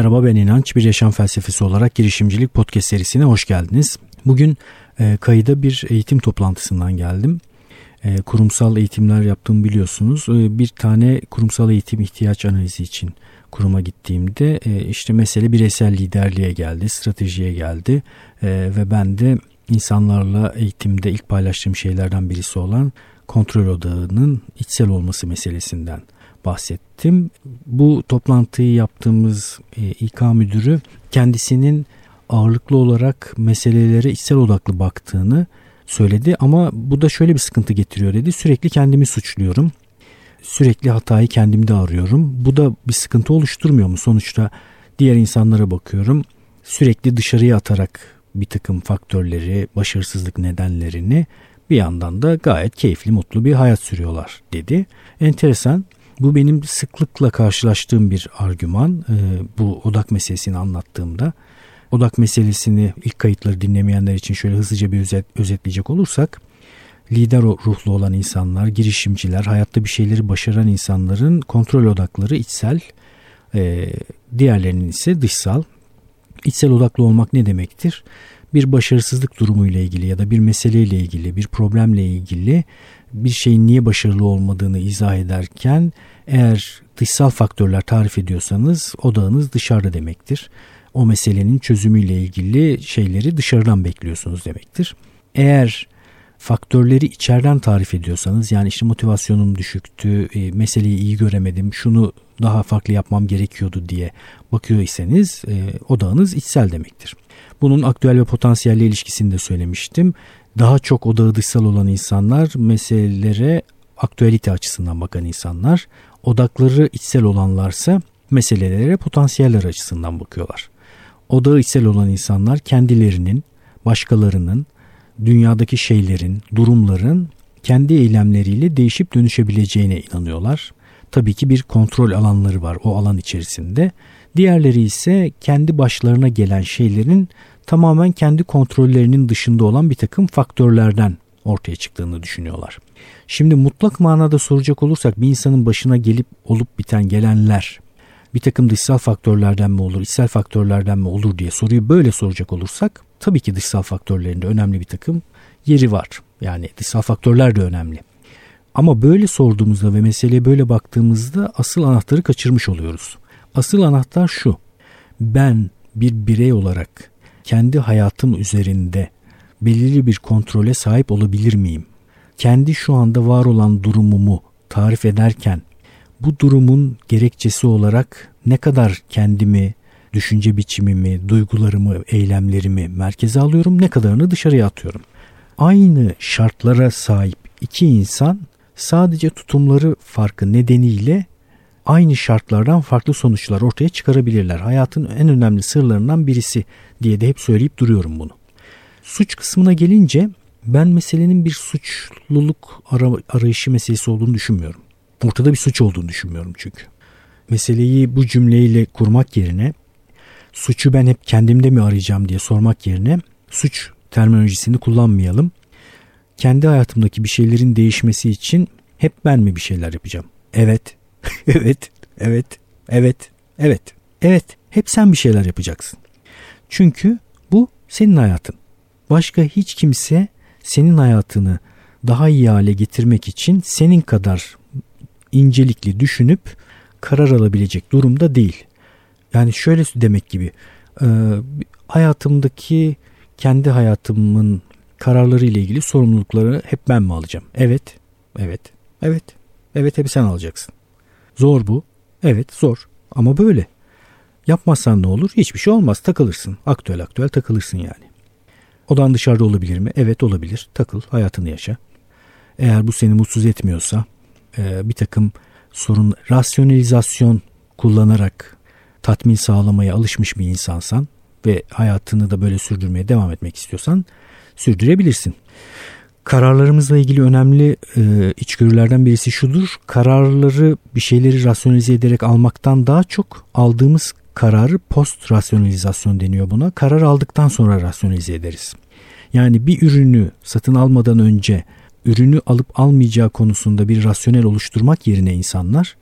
Merhaba ben İnanç. Bir yaşam felsefesi olarak girişimcilik podcast serisine hoş geldiniz. Bugün e, kayıda bir eğitim toplantısından geldim. E, kurumsal eğitimler yaptığımı biliyorsunuz. E, bir tane kurumsal eğitim ihtiyaç analizi için kuruma gittiğimde e, işte mesele bireysel liderliğe geldi, stratejiye geldi e, ve ben de insanlarla eğitimde ilk paylaştığım şeylerden birisi olan kontrol odağının içsel olması meselesinden bahsettim. Bu toplantıyı yaptığımız e, İK müdürü kendisinin ağırlıklı olarak meselelere içsel odaklı baktığını söyledi ama bu da şöyle bir sıkıntı getiriyor dedi. Sürekli kendimi suçluyorum. Sürekli hatayı kendimde arıyorum. Bu da bir sıkıntı oluşturmuyor mu? Sonuçta diğer insanlara bakıyorum. Sürekli dışarıya atarak bir takım faktörleri, başarısızlık nedenlerini bir yandan da gayet keyifli, mutlu bir hayat sürüyorlar dedi. Enteresan. Bu benim sıklıkla karşılaştığım bir argüman. E, bu odak meselesini anlattığımda. Odak meselesini ilk kayıtları dinlemeyenler için şöyle hızlıca bir özet, özetleyecek olursak lider ruhlu olan insanlar, girişimciler, hayatta bir şeyleri başaran insanların kontrol odakları içsel, e, diğerlerinin ise dışsal. İçsel odaklı olmak ne demektir? Bir başarısızlık durumuyla ilgili ya da bir meseleyle ilgili, bir problemle ilgili bir şeyin niye başarılı olmadığını izah ederken eğer dışsal faktörler tarif ediyorsanız odağınız dışarıda demektir. O meselenin çözümüyle ilgili şeyleri dışarıdan bekliyorsunuz demektir. Eğer faktörleri içeriden tarif ediyorsanız yani işte motivasyonum düşüktü, e, meseleyi iyi göremedim, şunu daha farklı yapmam gerekiyordu diye bakıyor iseniz e, odağınız içsel demektir. Bunun aktüel ve potansiyelle ilişkisini de söylemiştim. Daha çok odağı dışsal olan insanlar meselelere aktüelite açısından bakan insanlar. Odakları içsel olanlarsa meselelere potansiyeller açısından bakıyorlar. Odağı içsel olan insanlar kendilerinin, başkalarının, dünyadaki şeylerin, durumların kendi eylemleriyle değişip dönüşebileceğine inanıyorlar. Tabii ki bir kontrol alanları var o alan içerisinde. Diğerleri ise kendi başlarına gelen şeylerin tamamen kendi kontrollerinin dışında olan bir takım faktörlerden ortaya çıktığını düşünüyorlar. Şimdi mutlak manada soracak olursak bir insanın başına gelip olup biten gelenler bir takım dışsal faktörlerden mi olur, içsel faktörlerden mi olur diye soruyu böyle soracak olursak tabii ki dışsal faktörlerinde önemli bir takım yeri var. Yani dışsal faktörler de önemli. Ama böyle sorduğumuzda ve meseleye böyle baktığımızda asıl anahtarı kaçırmış oluyoruz. Asıl anahtar şu. Ben bir birey olarak kendi hayatım üzerinde belirli bir kontrole sahip olabilir miyim? Kendi şu anda var olan durumumu tarif ederken bu durumun gerekçesi olarak ne kadar kendimi, düşünce biçimimi, duygularımı, eylemlerimi merkeze alıyorum, ne kadarını dışarıya atıyorum. Aynı şartlara sahip iki insan sadece tutumları farkı nedeniyle aynı şartlardan farklı sonuçlar ortaya çıkarabilirler. Hayatın en önemli sırlarından birisi diye de hep söyleyip duruyorum bunu. Suç kısmına gelince ben meselenin bir suçluluk arayışı meselesi olduğunu düşünmüyorum. Ortada bir suç olduğunu düşünmüyorum çünkü. Meseleyi bu cümleyle kurmak yerine suçu ben hep kendimde mi arayacağım diye sormak yerine suç terminolojisini kullanmayalım. Kendi hayatımdaki bir şeylerin değişmesi için hep ben mi bir şeyler yapacağım? Evet, evet, evet, evet, evet, evet. Hep sen bir şeyler yapacaksın. Çünkü bu senin hayatın. Başka hiç kimse senin hayatını daha iyi hale getirmek için senin kadar incelikli düşünüp karar alabilecek durumda değil. Yani şöyle demek gibi e, hayatımdaki kendi hayatımın kararları ile ilgili sorumlulukları hep ben mi alacağım? Evet, evet, evet, evet hep sen alacaksın. Zor bu. Evet zor ama böyle. Yapmazsan ne olur? Hiçbir şey olmaz. Takılırsın. Aktüel aktüel takılırsın yani. Odan dışarıda olabilir mi? Evet olabilir. Takıl. Hayatını yaşa. Eğer bu seni mutsuz etmiyorsa e, bir takım sorun rasyonalizasyon kullanarak tatmin sağlamaya alışmış bir insansan ve hayatını da böyle sürdürmeye devam etmek istiyorsan sürdürebilirsin. Kararlarımızla ilgili önemli e, içgörülerden birisi şudur. Kararları bir şeyleri rasyonalize ederek almaktan daha çok aldığımız kararı post rasyonalizasyon deniyor buna. Karar aldıktan sonra rasyonalize ederiz. Yani bir ürünü satın almadan önce ürünü alıp almayacağı konusunda bir rasyonel oluşturmak yerine insanlar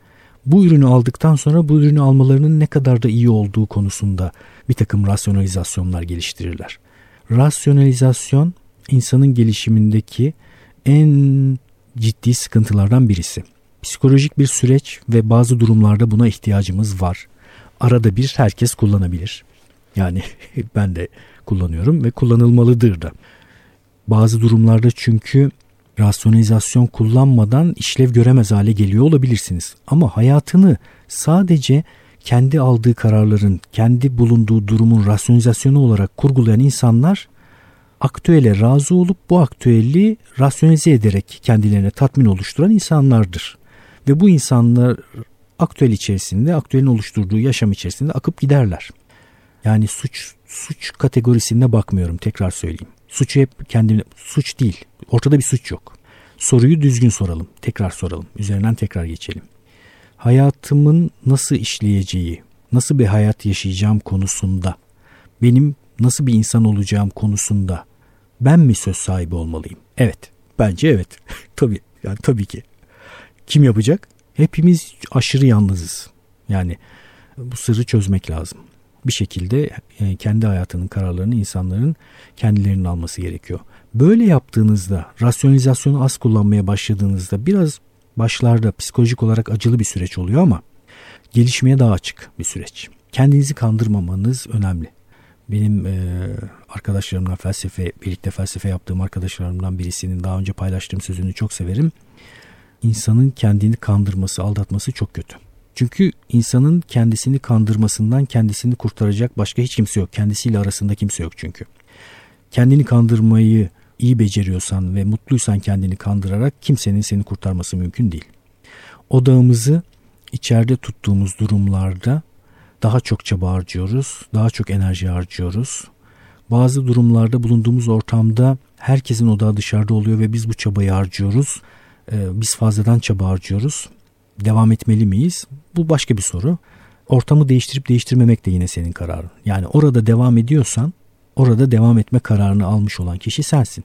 bu ürünü aldıktan sonra bu ürünü almalarının ne kadar da iyi olduğu konusunda bir takım rasyonalizasyonlar geliştirirler. Rasyonalizasyon insanın gelişimindeki en ciddi sıkıntılardan birisi. Psikolojik bir süreç ve bazı durumlarda buna ihtiyacımız var. Arada bir herkes kullanabilir. Yani ben de kullanıyorum ve kullanılmalıdır da. Bazı durumlarda çünkü rasyonalizasyon kullanmadan işlev göremez hale geliyor olabilirsiniz. Ama hayatını sadece kendi aldığı kararların, kendi bulunduğu durumun rasyonizasyonu olarak kurgulayan insanlar aktüele razı olup bu aktüeli rasyonize ederek kendilerine tatmin oluşturan insanlardır. Ve bu insanlar aktüel içerisinde, aktüelin oluşturduğu yaşam içerisinde akıp giderler. Yani suç suç kategorisinde bakmıyorum tekrar söyleyeyim. Suçu hep kendine suç değil. Ortada bir suç yok. Soruyu düzgün soralım. Tekrar soralım. Üzerinden tekrar geçelim. Hayatımın nasıl işleyeceği, nasıl bir hayat yaşayacağım konusunda, benim nasıl bir insan olacağım konusunda ben mi söz sahibi olmalıyım? Evet. Bence evet. tabii. Yani tabii ki. Kim yapacak? Hepimiz aşırı yalnızız. Yani bu sırrı çözmek lazım bir şekilde e, kendi hayatının kararlarını insanların kendilerinin alması gerekiyor. Böyle yaptığınızda, rasyonizasyonu az kullanmaya başladığınızda biraz başlarda psikolojik olarak acılı bir süreç oluyor ama gelişmeye daha açık bir süreç. Kendinizi kandırmamanız önemli. Benim e, arkadaşlarımdan felsefe, birlikte felsefe yaptığım arkadaşlarımdan birisinin daha önce paylaştığım sözünü çok severim. İnsanın kendini kandırması, aldatması çok kötü. Çünkü insanın kendisini kandırmasından kendisini kurtaracak başka hiç kimse yok. Kendisiyle arasında kimse yok çünkü. Kendini kandırmayı iyi beceriyorsan ve mutluysan kendini kandırarak kimsenin seni kurtarması mümkün değil. Odağımızı içeride tuttuğumuz durumlarda daha çok çaba harcıyoruz, daha çok enerji harcıyoruz. Bazı durumlarda bulunduğumuz ortamda herkesin odağı dışarıda oluyor ve biz bu çabayı harcıyoruz. Ee, biz fazladan çaba harcıyoruz devam etmeli miyiz? Bu başka bir soru. Ortamı değiştirip değiştirmemek de yine senin kararın. Yani orada devam ediyorsan orada devam etme kararını almış olan kişi sensin.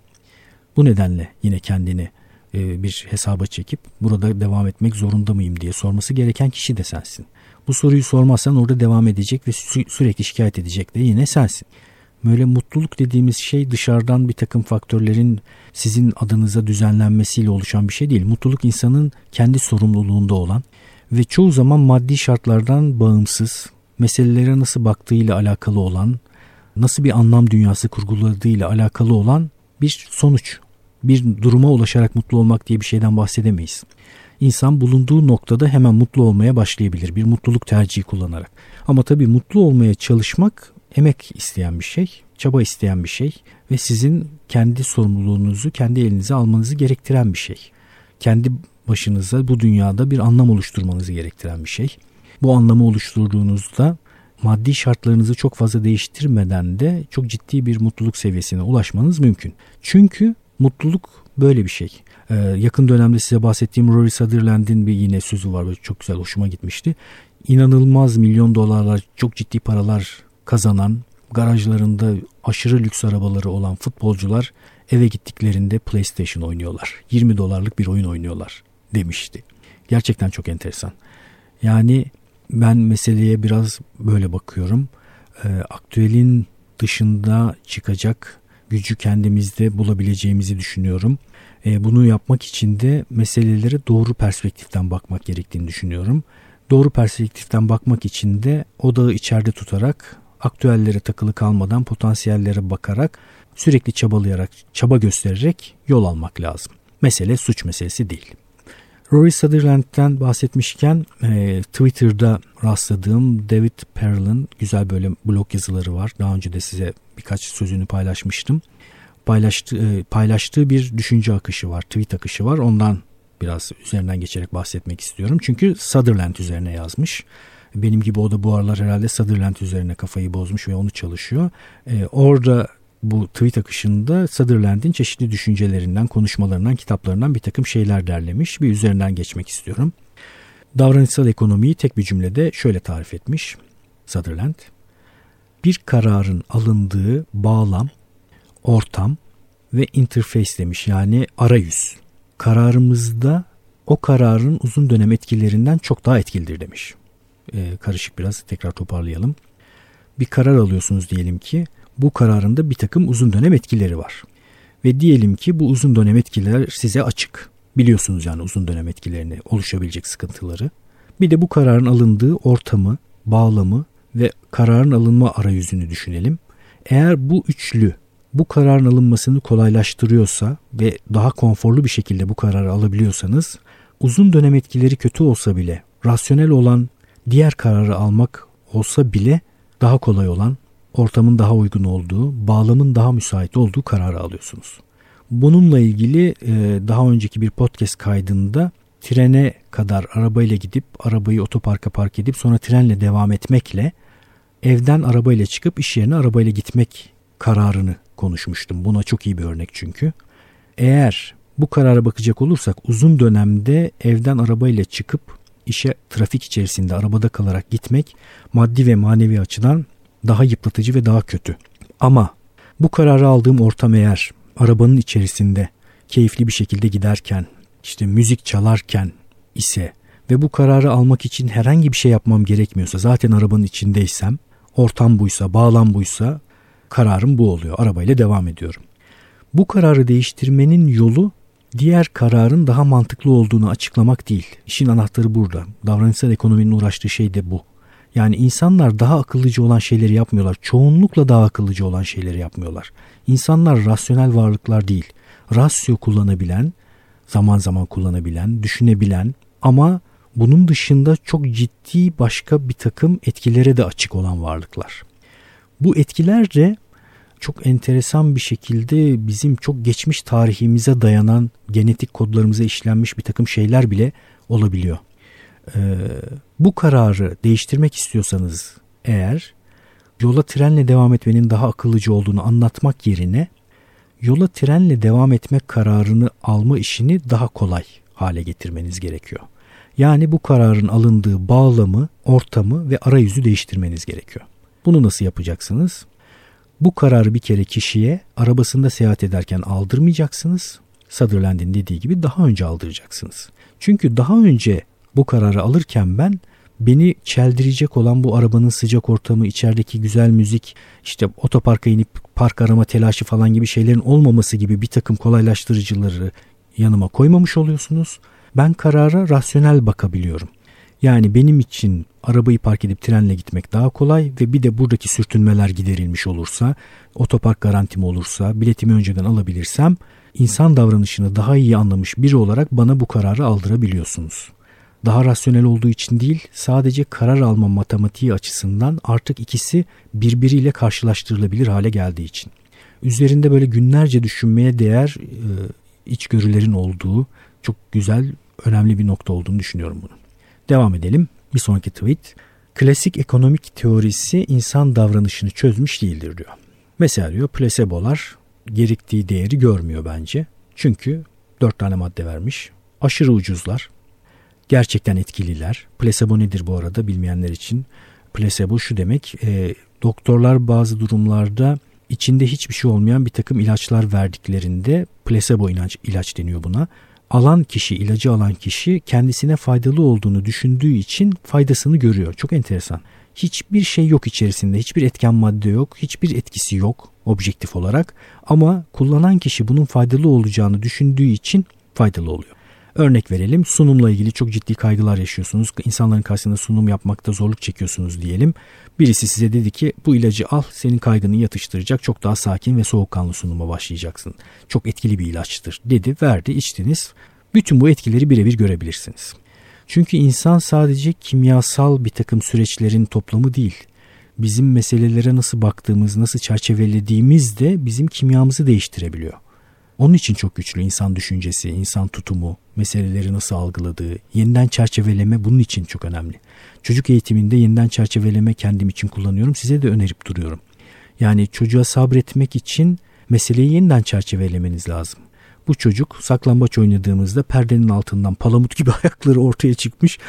Bu nedenle yine kendini e, bir hesaba çekip burada devam etmek zorunda mıyım diye sorması gereken kişi de sensin. Bu soruyu sormazsan orada devam edecek ve sü- sürekli şikayet edecek de yine sensin. Böyle mutluluk dediğimiz şey dışarıdan bir takım faktörlerin sizin adınıza düzenlenmesiyle oluşan bir şey değil. Mutluluk insanın kendi sorumluluğunda olan ve çoğu zaman maddi şartlardan bağımsız, meselelere nasıl baktığıyla alakalı olan, nasıl bir anlam dünyası kurguladığıyla alakalı olan bir sonuç. Bir duruma ulaşarak mutlu olmak diye bir şeyden bahsedemeyiz. İnsan bulunduğu noktada hemen mutlu olmaya başlayabilir bir mutluluk tercihi kullanarak. Ama tabii mutlu olmaya çalışmak emek isteyen bir şey, çaba isteyen bir şey ve sizin kendi sorumluluğunuzu kendi elinize almanızı gerektiren bir şey. Kendi başınıza bu dünyada bir anlam oluşturmanızı gerektiren bir şey. Bu anlamı oluşturduğunuzda maddi şartlarınızı çok fazla değiştirmeden de çok ciddi bir mutluluk seviyesine ulaşmanız mümkün. Çünkü mutluluk böyle bir şey. Ee, yakın dönemde size bahsettiğim Rory Sutherland'in bir yine sözü var. Böyle çok güzel hoşuma gitmişti. İnanılmaz milyon dolarlar çok ciddi paralar kazanan garajlarında aşırı lüks arabaları olan futbolcular eve gittiklerinde PlayStation oynuyorlar. 20 dolarlık bir oyun oynuyorlar demişti. Gerçekten çok enteresan. Yani ben meseleye biraz böyle bakıyorum. E, aktüelin dışında çıkacak gücü kendimizde bulabileceğimizi düşünüyorum. E, bunu yapmak için de meselelere doğru perspektiften bakmak gerektiğini düşünüyorum. Doğru perspektiften bakmak için de odağı içeride tutarak aktüellere takılı kalmadan potansiyellere bakarak sürekli çabalayarak, çaba göstererek yol almak lazım. Mesele suç meselesi değil. Rory Sutherland'den bahsetmişken e, Twitter'da rastladığım David Perl'ın güzel böyle blog yazıları var. Daha önce de size birkaç sözünü paylaşmıştım. Paylaştı, e, paylaştığı bir düşünce akışı var, tweet akışı var. Ondan biraz üzerinden geçerek bahsetmek istiyorum. Çünkü Sutherland üzerine yazmış. Benim gibi o da bu aralar herhalde Sutherland üzerine kafayı bozmuş ve onu çalışıyor. E, orada bu tweet akışında Sutherland'in çeşitli düşüncelerinden, konuşmalarından, kitaplarından bir takım şeyler derlemiş. Bir üzerinden geçmek istiyorum. Davranışsal ekonomiyi tek bir cümlede şöyle tarif etmiş Sutherland. Bir kararın alındığı bağlam, ortam ve interface demiş yani arayüz. Kararımızda o kararın uzun dönem etkilerinden çok daha etkilidir demiş. Ee, karışık biraz tekrar toparlayalım. Bir karar alıyorsunuz diyelim ki bu kararın da bir takım uzun dönem etkileri var. Ve diyelim ki bu uzun dönem etkiler size açık. Biliyorsunuz yani uzun dönem etkilerini, oluşabilecek sıkıntıları. Bir de bu kararın alındığı ortamı, bağlamı ve kararın alınma arayüzünü düşünelim. Eğer bu üçlü bu kararın alınmasını kolaylaştırıyorsa ve daha konforlu bir şekilde bu kararı alabiliyorsanız uzun dönem etkileri kötü olsa bile rasyonel olan diğer kararı almak olsa bile daha kolay olan, ortamın daha uygun olduğu, bağlamın daha müsait olduğu kararı alıyorsunuz. Bununla ilgili e, daha önceki bir podcast kaydında trene kadar arabayla gidip arabayı otoparka park edip sonra trenle devam etmekle evden arabayla çıkıp iş yerine arabayla gitmek kararını konuşmuştum. Buna çok iyi bir örnek çünkü. Eğer bu karara bakacak olursak uzun dönemde evden arabayla çıkıp işe trafik içerisinde arabada kalarak gitmek maddi ve manevi açıdan daha yıpratıcı ve daha kötü. Ama bu kararı aldığım ortam eğer arabanın içerisinde keyifli bir şekilde giderken, işte müzik çalarken ise ve bu kararı almak için herhangi bir şey yapmam gerekmiyorsa zaten arabanın içindeysem, ortam buysa, bağlam buysa kararım bu oluyor. Arabayla devam ediyorum. Bu kararı değiştirmenin yolu diğer kararın daha mantıklı olduğunu açıklamak değil. İşin anahtarı burada. Davranışsal ekonominin uğraştığı şey de bu. Yani insanlar daha akıllıcı olan şeyleri yapmıyorlar. Çoğunlukla daha akıllıcı olan şeyleri yapmıyorlar. İnsanlar rasyonel varlıklar değil. Rasyo kullanabilen, zaman zaman kullanabilen, düşünebilen ama bunun dışında çok ciddi başka bir takım etkilere de açık olan varlıklar. Bu etkiler de çok enteresan bir şekilde bizim çok geçmiş tarihimize dayanan genetik kodlarımıza işlenmiş bir takım şeyler bile olabiliyor. Ee, bu kararı değiştirmek istiyorsanız eğer yola trenle devam etmenin daha akıllıcı olduğunu anlatmak yerine yola trenle devam etmek kararını alma işini daha kolay hale getirmeniz gerekiyor. Yani bu kararın alındığı bağlamı, ortamı ve arayüzü değiştirmeniz gerekiyor. Bunu nasıl yapacaksınız? Bu kararı bir kere kişiye arabasında seyahat ederken aldırmayacaksınız. Sutherland'in dediği gibi daha önce aldıracaksınız. Çünkü daha önce bu kararı alırken ben beni çeldirecek olan bu arabanın sıcak ortamı, içerideki güzel müzik, işte otoparka inip park arama telaşı falan gibi şeylerin olmaması gibi bir takım kolaylaştırıcıları yanıma koymamış oluyorsunuz. Ben karara rasyonel bakabiliyorum. Yani benim için arabayı park edip trenle gitmek daha kolay ve bir de buradaki sürtünmeler giderilmiş olursa, otopark garantim olursa, biletimi önceden alabilirsem insan davranışını daha iyi anlamış biri olarak bana bu kararı aldırabiliyorsunuz. Daha rasyonel olduğu için değil, sadece karar alma matematiği açısından artık ikisi birbiriyle karşılaştırılabilir hale geldiği için. Üzerinde böyle günlerce düşünmeye değer e, içgörülerin olduğu çok güzel, önemli bir nokta olduğunu düşünüyorum bunu. Devam edelim. Bir sonraki tweet. Klasik ekonomik teorisi insan davranışını çözmüş değildir diyor. Mesela diyor plasebolar gerektiği değeri görmüyor bence. Çünkü dört tane madde vermiş. Aşırı ucuzlar. Gerçekten etkililer. Plasebo nedir bu arada bilmeyenler için? Plasebo şu demek. E, doktorlar bazı durumlarda içinde hiçbir şey olmayan bir takım ilaçlar verdiklerinde plasebo ilaç, ilaç deniyor buna alan kişi, ilacı alan kişi kendisine faydalı olduğunu düşündüğü için faydasını görüyor. Çok enteresan. Hiçbir şey yok içerisinde, hiçbir etken madde yok, hiçbir etkisi yok objektif olarak ama kullanan kişi bunun faydalı olacağını düşündüğü için faydalı oluyor. Örnek verelim sunumla ilgili çok ciddi kaygılar yaşıyorsunuz. İnsanların karşısında sunum yapmakta zorluk çekiyorsunuz diyelim. Birisi size dedi ki bu ilacı al senin kaygını yatıştıracak çok daha sakin ve soğukkanlı sunuma başlayacaksın. Çok etkili bir ilaçtır dedi verdi içtiniz. Bütün bu etkileri birebir görebilirsiniz. Çünkü insan sadece kimyasal bir takım süreçlerin toplamı değil. Bizim meselelere nasıl baktığımız, nasıl çerçevelediğimiz de bizim kimyamızı değiştirebiliyor. Onun için çok güçlü insan düşüncesi, insan tutumu, meseleleri nasıl algıladığı, yeniden çerçeveleme bunun için çok önemli. Çocuk eğitiminde yeniden çerçeveleme kendim için kullanıyorum. Size de önerip duruyorum. Yani çocuğa sabretmek için meseleyi yeniden çerçevelemeniz lazım. Bu çocuk saklambaç oynadığımızda perdenin altından palamut gibi ayakları ortaya çıkmış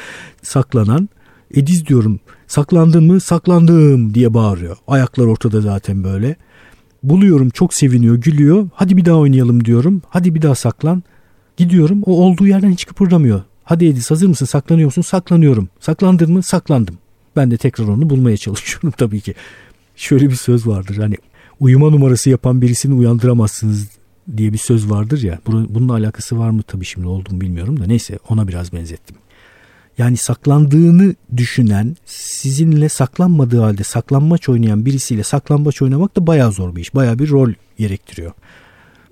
saklanan Ediz diyorum saklandın mı saklandım diye bağırıyor. Ayaklar ortada zaten böyle. Buluyorum çok seviniyor gülüyor. Hadi bir daha oynayalım diyorum. Hadi bir daha saklan. Gidiyorum o olduğu yerden hiç kıpırdamıyor. Hadi Edis hazır mısın saklanıyor musun? Saklanıyorum. Saklandın mı? Saklandım. Ben de tekrar onu bulmaya çalışıyorum tabii ki. Şöyle bir söz vardır hani uyuma numarası yapan birisini uyandıramazsınız diye bir söz vardır ya. Bununla alakası var mı tabii şimdi olduğunu bilmiyorum da neyse ona biraz benzettim. Yani saklandığını düşünen, sizinle saklanmadığı halde saklanmaç oynayan birisiyle saklambaç oynamak da bayağı zor bir iş. Bayağı bir rol gerektiriyor.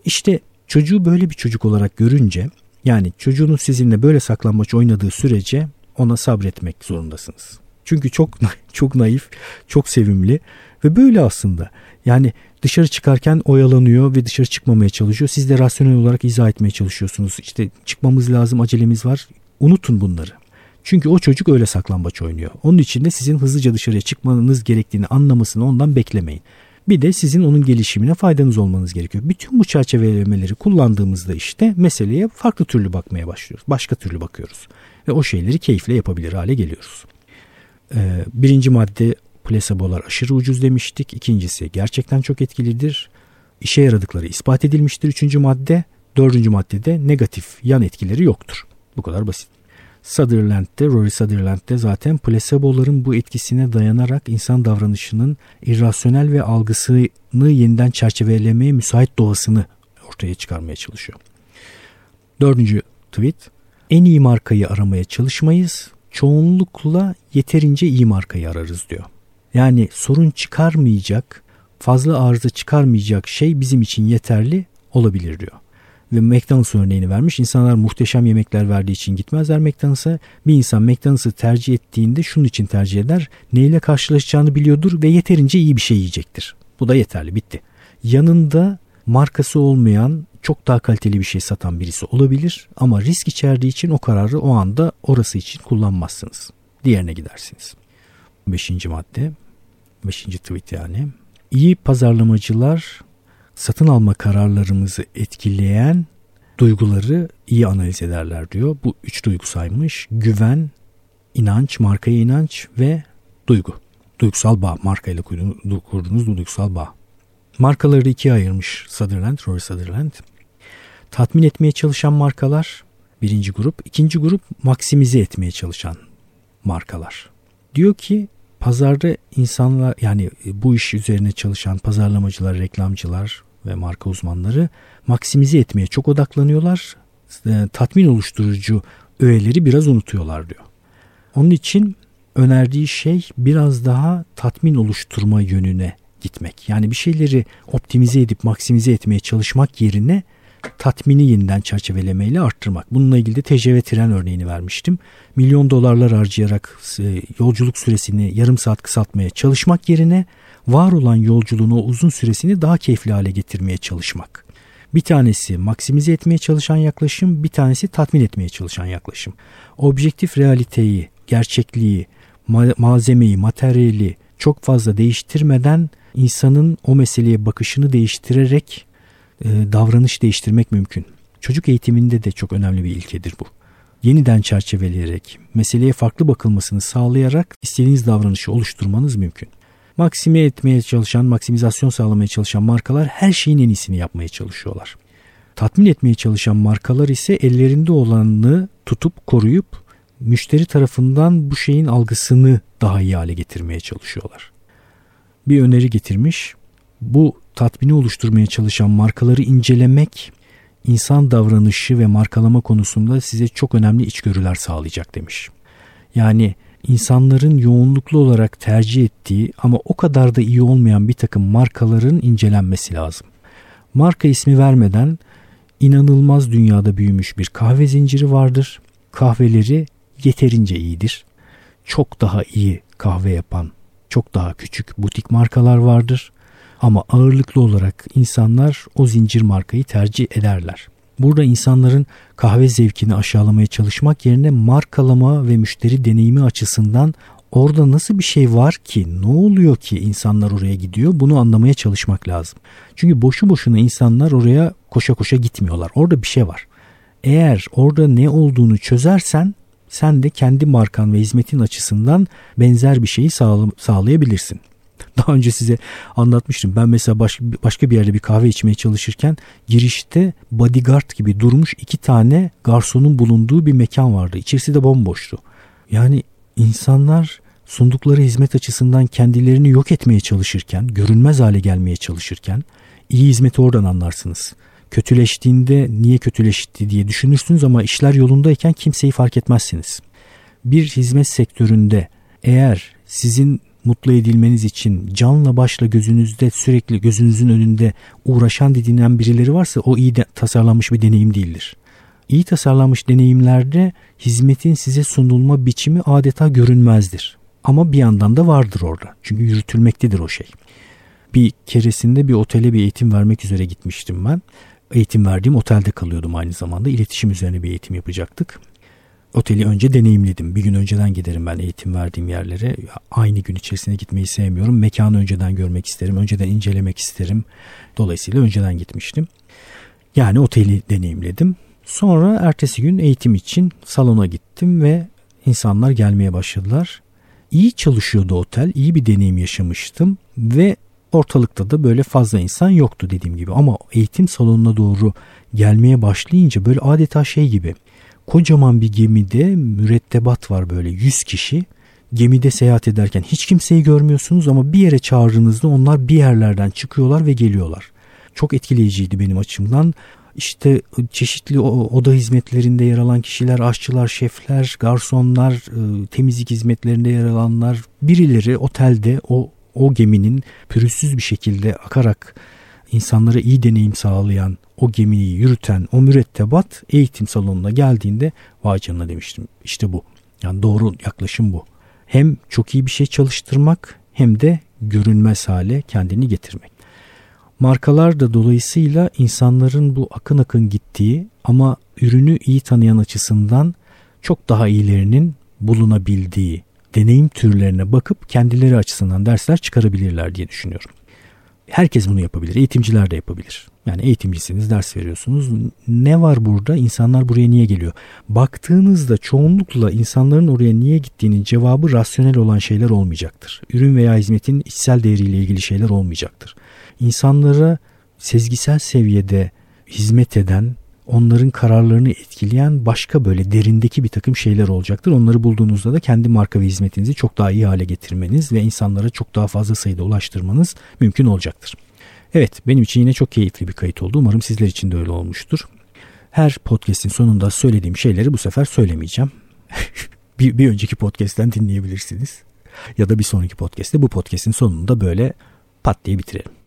İşte çocuğu böyle bir çocuk olarak görünce yani çocuğunuz sizinle böyle saklanmaç oynadığı sürece ona sabretmek zorundasınız. Çünkü çok çok naif, çok sevimli ve böyle aslında. Yani dışarı çıkarken oyalanıyor ve dışarı çıkmamaya çalışıyor. Siz de rasyonel olarak izah etmeye çalışıyorsunuz. İşte çıkmamız lazım, acelemiz var. Unutun bunları. Çünkü o çocuk öyle saklambaç oynuyor. Onun için de sizin hızlıca dışarıya çıkmanız gerektiğini anlamasını ondan beklemeyin. Bir de sizin onun gelişimine faydanız olmanız gerekiyor. Bütün bu çerçevelemeleri kullandığımızda işte meseleye farklı türlü bakmaya başlıyoruz. Başka türlü bakıyoruz. Ve o şeyleri keyifle yapabilir hale geliyoruz. Ee, birinci madde plasebolar aşırı ucuz demiştik. İkincisi gerçekten çok etkilidir. İşe yaradıkları ispat edilmiştir. Üçüncü madde. Dördüncü maddede negatif yan etkileri yoktur. Bu kadar basit. Sutherland'de, Rory Sutherland'de zaten plaseboların bu etkisine dayanarak insan davranışının irrasyonel ve algısını yeniden çerçevelemeye müsait doğasını ortaya çıkarmaya çalışıyor. Dördüncü tweet. En iyi markayı aramaya çalışmayız. Çoğunlukla yeterince iyi markayı ararız diyor. Yani sorun çıkarmayacak, fazla arıza çıkarmayacak şey bizim için yeterli olabilir diyor ve McDonald's örneğini vermiş. İnsanlar muhteşem yemekler verdiği için gitmezler McDonald's'a. Bir insan McDonald's'ı tercih ettiğinde şunun için tercih eder. Neyle karşılaşacağını biliyordur ve yeterince iyi bir şey yiyecektir. Bu da yeterli bitti. Yanında markası olmayan çok daha kaliteli bir şey satan birisi olabilir ama risk içerdiği için o kararı o anda orası için kullanmazsınız. Diğerine gidersiniz. Beşinci madde, beşinci tweet yani. İyi pazarlamacılar satın alma kararlarımızı etkileyen duyguları iyi analiz ederler diyor. Bu üç duygu saymış. Güven, inanç, markaya inanç ve duygu. Duygusal bağ. Markayla kurduğunuz duygusal bağ. Markaları ikiye ayırmış Sutherland, Roy Sutherland. Tatmin etmeye çalışan markalar birinci grup. ikinci grup maksimize etmeye çalışan markalar. Diyor ki pazarda insanlar yani e, bu iş üzerine çalışan pazarlamacılar, reklamcılar ve marka uzmanları maksimize etmeye çok odaklanıyorlar. E, tatmin oluşturucu öğeleri biraz unutuyorlar diyor. Onun için önerdiği şey biraz daha tatmin oluşturma yönüne gitmek. Yani bir şeyleri optimize edip maksimize etmeye çalışmak yerine tatmini yeniden çerçevelemeyle arttırmak. Bununla ilgili de TCV tren örneğini vermiştim. Milyon dolarlar harcayarak e, yolculuk süresini yarım saat kısaltmaya çalışmak yerine var olan yolculuğun o uzun süresini daha keyifli hale getirmeye çalışmak. Bir tanesi maksimize etmeye çalışan yaklaşım, bir tanesi tatmin etmeye çalışan yaklaşım. Objektif realiteyi, gerçekliği, malzemeyi, materyali çok fazla değiştirmeden insanın o meseleye bakışını değiştirerek davranış değiştirmek mümkün. Çocuk eğitiminde de çok önemli bir ilkedir bu. Yeniden çerçeveleyerek, meseleye farklı bakılmasını sağlayarak istediğiniz davranışı oluşturmanız mümkün. Maksime etmeye çalışan, maksimizasyon sağlamaya çalışan markalar her şeyin en iyisini yapmaya çalışıyorlar. Tatmin etmeye çalışan markalar ise ellerinde olanını tutup koruyup müşteri tarafından bu şeyin algısını daha iyi hale getirmeye çalışıyorlar. Bir öneri getirmiş. Bu tatmini oluşturmaya çalışan markaları incelemek insan davranışı ve markalama konusunda size çok önemli içgörüler sağlayacak demiş. Yani insanların yoğunluklu olarak tercih ettiği ama o kadar da iyi olmayan bir takım markaların incelenmesi lazım. Marka ismi vermeden inanılmaz dünyada büyümüş bir kahve zinciri vardır. Kahveleri yeterince iyidir. Çok daha iyi kahve yapan, çok daha küçük butik markalar vardır. Ama ağırlıklı olarak insanlar o zincir markayı tercih ederler. Burada insanların kahve zevkini aşağılamaya çalışmak yerine markalama ve müşteri deneyimi açısından orada nasıl bir şey var ki ne oluyor ki insanlar oraya gidiyor bunu anlamaya çalışmak lazım. Çünkü boşu boşuna insanlar oraya koşa koşa gitmiyorlar. Orada bir şey var. Eğer orada ne olduğunu çözersen sen de kendi markan ve hizmetin açısından benzer bir şeyi sağlayabilirsin. Daha önce size anlatmıştım. Ben mesela başka, başka bir yerde bir kahve içmeye çalışırken girişte bodyguard gibi durmuş iki tane garsonun bulunduğu bir mekan vardı. İçerisi de bomboştu. Yani insanlar sundukları hizmet açısından kendilerini yok etmeye çalışırken, görünmez hale gelmeye çalışırken iyi hizmeti oradan anlarsınız. Kötüleştiğinde niye kötüleşti diye düşünürsünüz ama işler yolundayken kimseyi fark etmezsiniz. Bir hizmet sektöründe eğer sizin mutlu edilmeniz için canla başla gözünüzde sürekli gözünüzün önünde uğraşan dediğinden birileri varsa o iyi de, tasarlanmış bir deneyim değildir. İyi tasarlanmış deneyimlerde hizmetin size sunulma biçimi adeta görünmezdir. Ama bir yandan da vardır orada. Çünkü yürütülmektedir o şey. Bir keresinde bir otele bir eğitim vermek üzere gitmiştim ben. Eğitim verdiğim otelde kalıyordum aynı zamanda. İletişim üzerine bir eğitim yapacaktık. Oteli önce deneyimledim. Bir gün önceden giderim ben eğitim verdiğim yerlere. Aynı gün içerisine gitmeyi sevmiyorum. Mekanı önceden görmek isterim. Önceden incelemek isterim. Dolayısıyla önceden gitmiştim. Yani oteli deneyimledim. Sonra ertesi gün eğitim için salona gittim ve insanlar gelmeye başladılar. İyi çalışıyordu otel. iyi bir deneyim yaşamıştım ve ortalıkta da böyle fazla insan yoktu dediğim gibi. Ama eğitim salonuna doğru gelmeye başlayınca böyle adeta şey gibi kocaman bir gemide mürettebat var böyle 100 kişi. Gemide seyahat ederken hiç kimseyi görmüyorsunuz ama bir yere çağırdığınızda onlar bir yerlerden çıkıyorlar ve geliyorlar. Çok etkileyiciydi benim açımdan. İşte çeşitli oda hizmetlerinde yer alan kişiler, aşçılar, şefler, garsonlar, ıı, temizlik hizmetlerinde yer alanlar, birileri otelde o o geminin pürüzsüz bir şekilde akarak insanlara iyi deneyim sağlayan, o gemiyi yürüten o mürettebat eğitim salonuna geldiğinde vay canına demiştim. İşte bu. Yani doğru yaklaşım bu. Hem çok iyi bir şey çalıştırmak hem de görünmez hale kendini getirmek. Markalar da dolayısıyla insanların bu akın akın gittiği ama ürünü iyi tanıyan açısından çok daha iyilerinin bulunabildiği deneyim türlerine bakıp kendileri açısından dersler çıkarabilirler diye düşünüyorum. Herkes bunu yapabilir. Eğitimciler de yapabilir. Yani eğitimcisiniz, ders veriyorsunuz. Ne var burada? İnsanlar buraya niye geliyor? Baktığınızda çoğunlukla insanların oraya niye gittiğinin cevabı rasyonel olan şeyler olmayacaktır. Ürün veya hizmetin içsel değeriyle ilgili şeyler olmayacaktır. İnsanlara sezgisel seviyede hizmet eden, onların kararlarını etkileyen başka böyle derindeki bir takım şeyler olacaktır. Onları bulduğunuzda da kendi marka ve hizmetinizi çok daha iyi hale getirmeniz ve insanlara çok daha fazla sayıda ulaştırmanız mümkün olacaktır. Evet benim için yine çok keyifli bir kayıt oldu. Umarım sizler için de öyle olmuştur. Her podcast'in sonunda söylediğim şeyleri bu sefer söylemeyeceğim. bir, bir önceki podcast'ten dinleyebilirsiniz. Ya da bir sonraki podcast'te bu podcast'in sonunda böyle pat diye bitirelim.